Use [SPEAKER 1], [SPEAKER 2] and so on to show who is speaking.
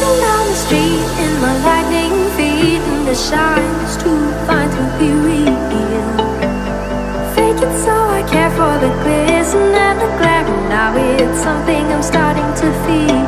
[SPEAKER 1] marching down the street in my lightning feet, and the shines too fine to be real. Fake it so I care for the glisten and the glare, and now it's something I'm starting to feel.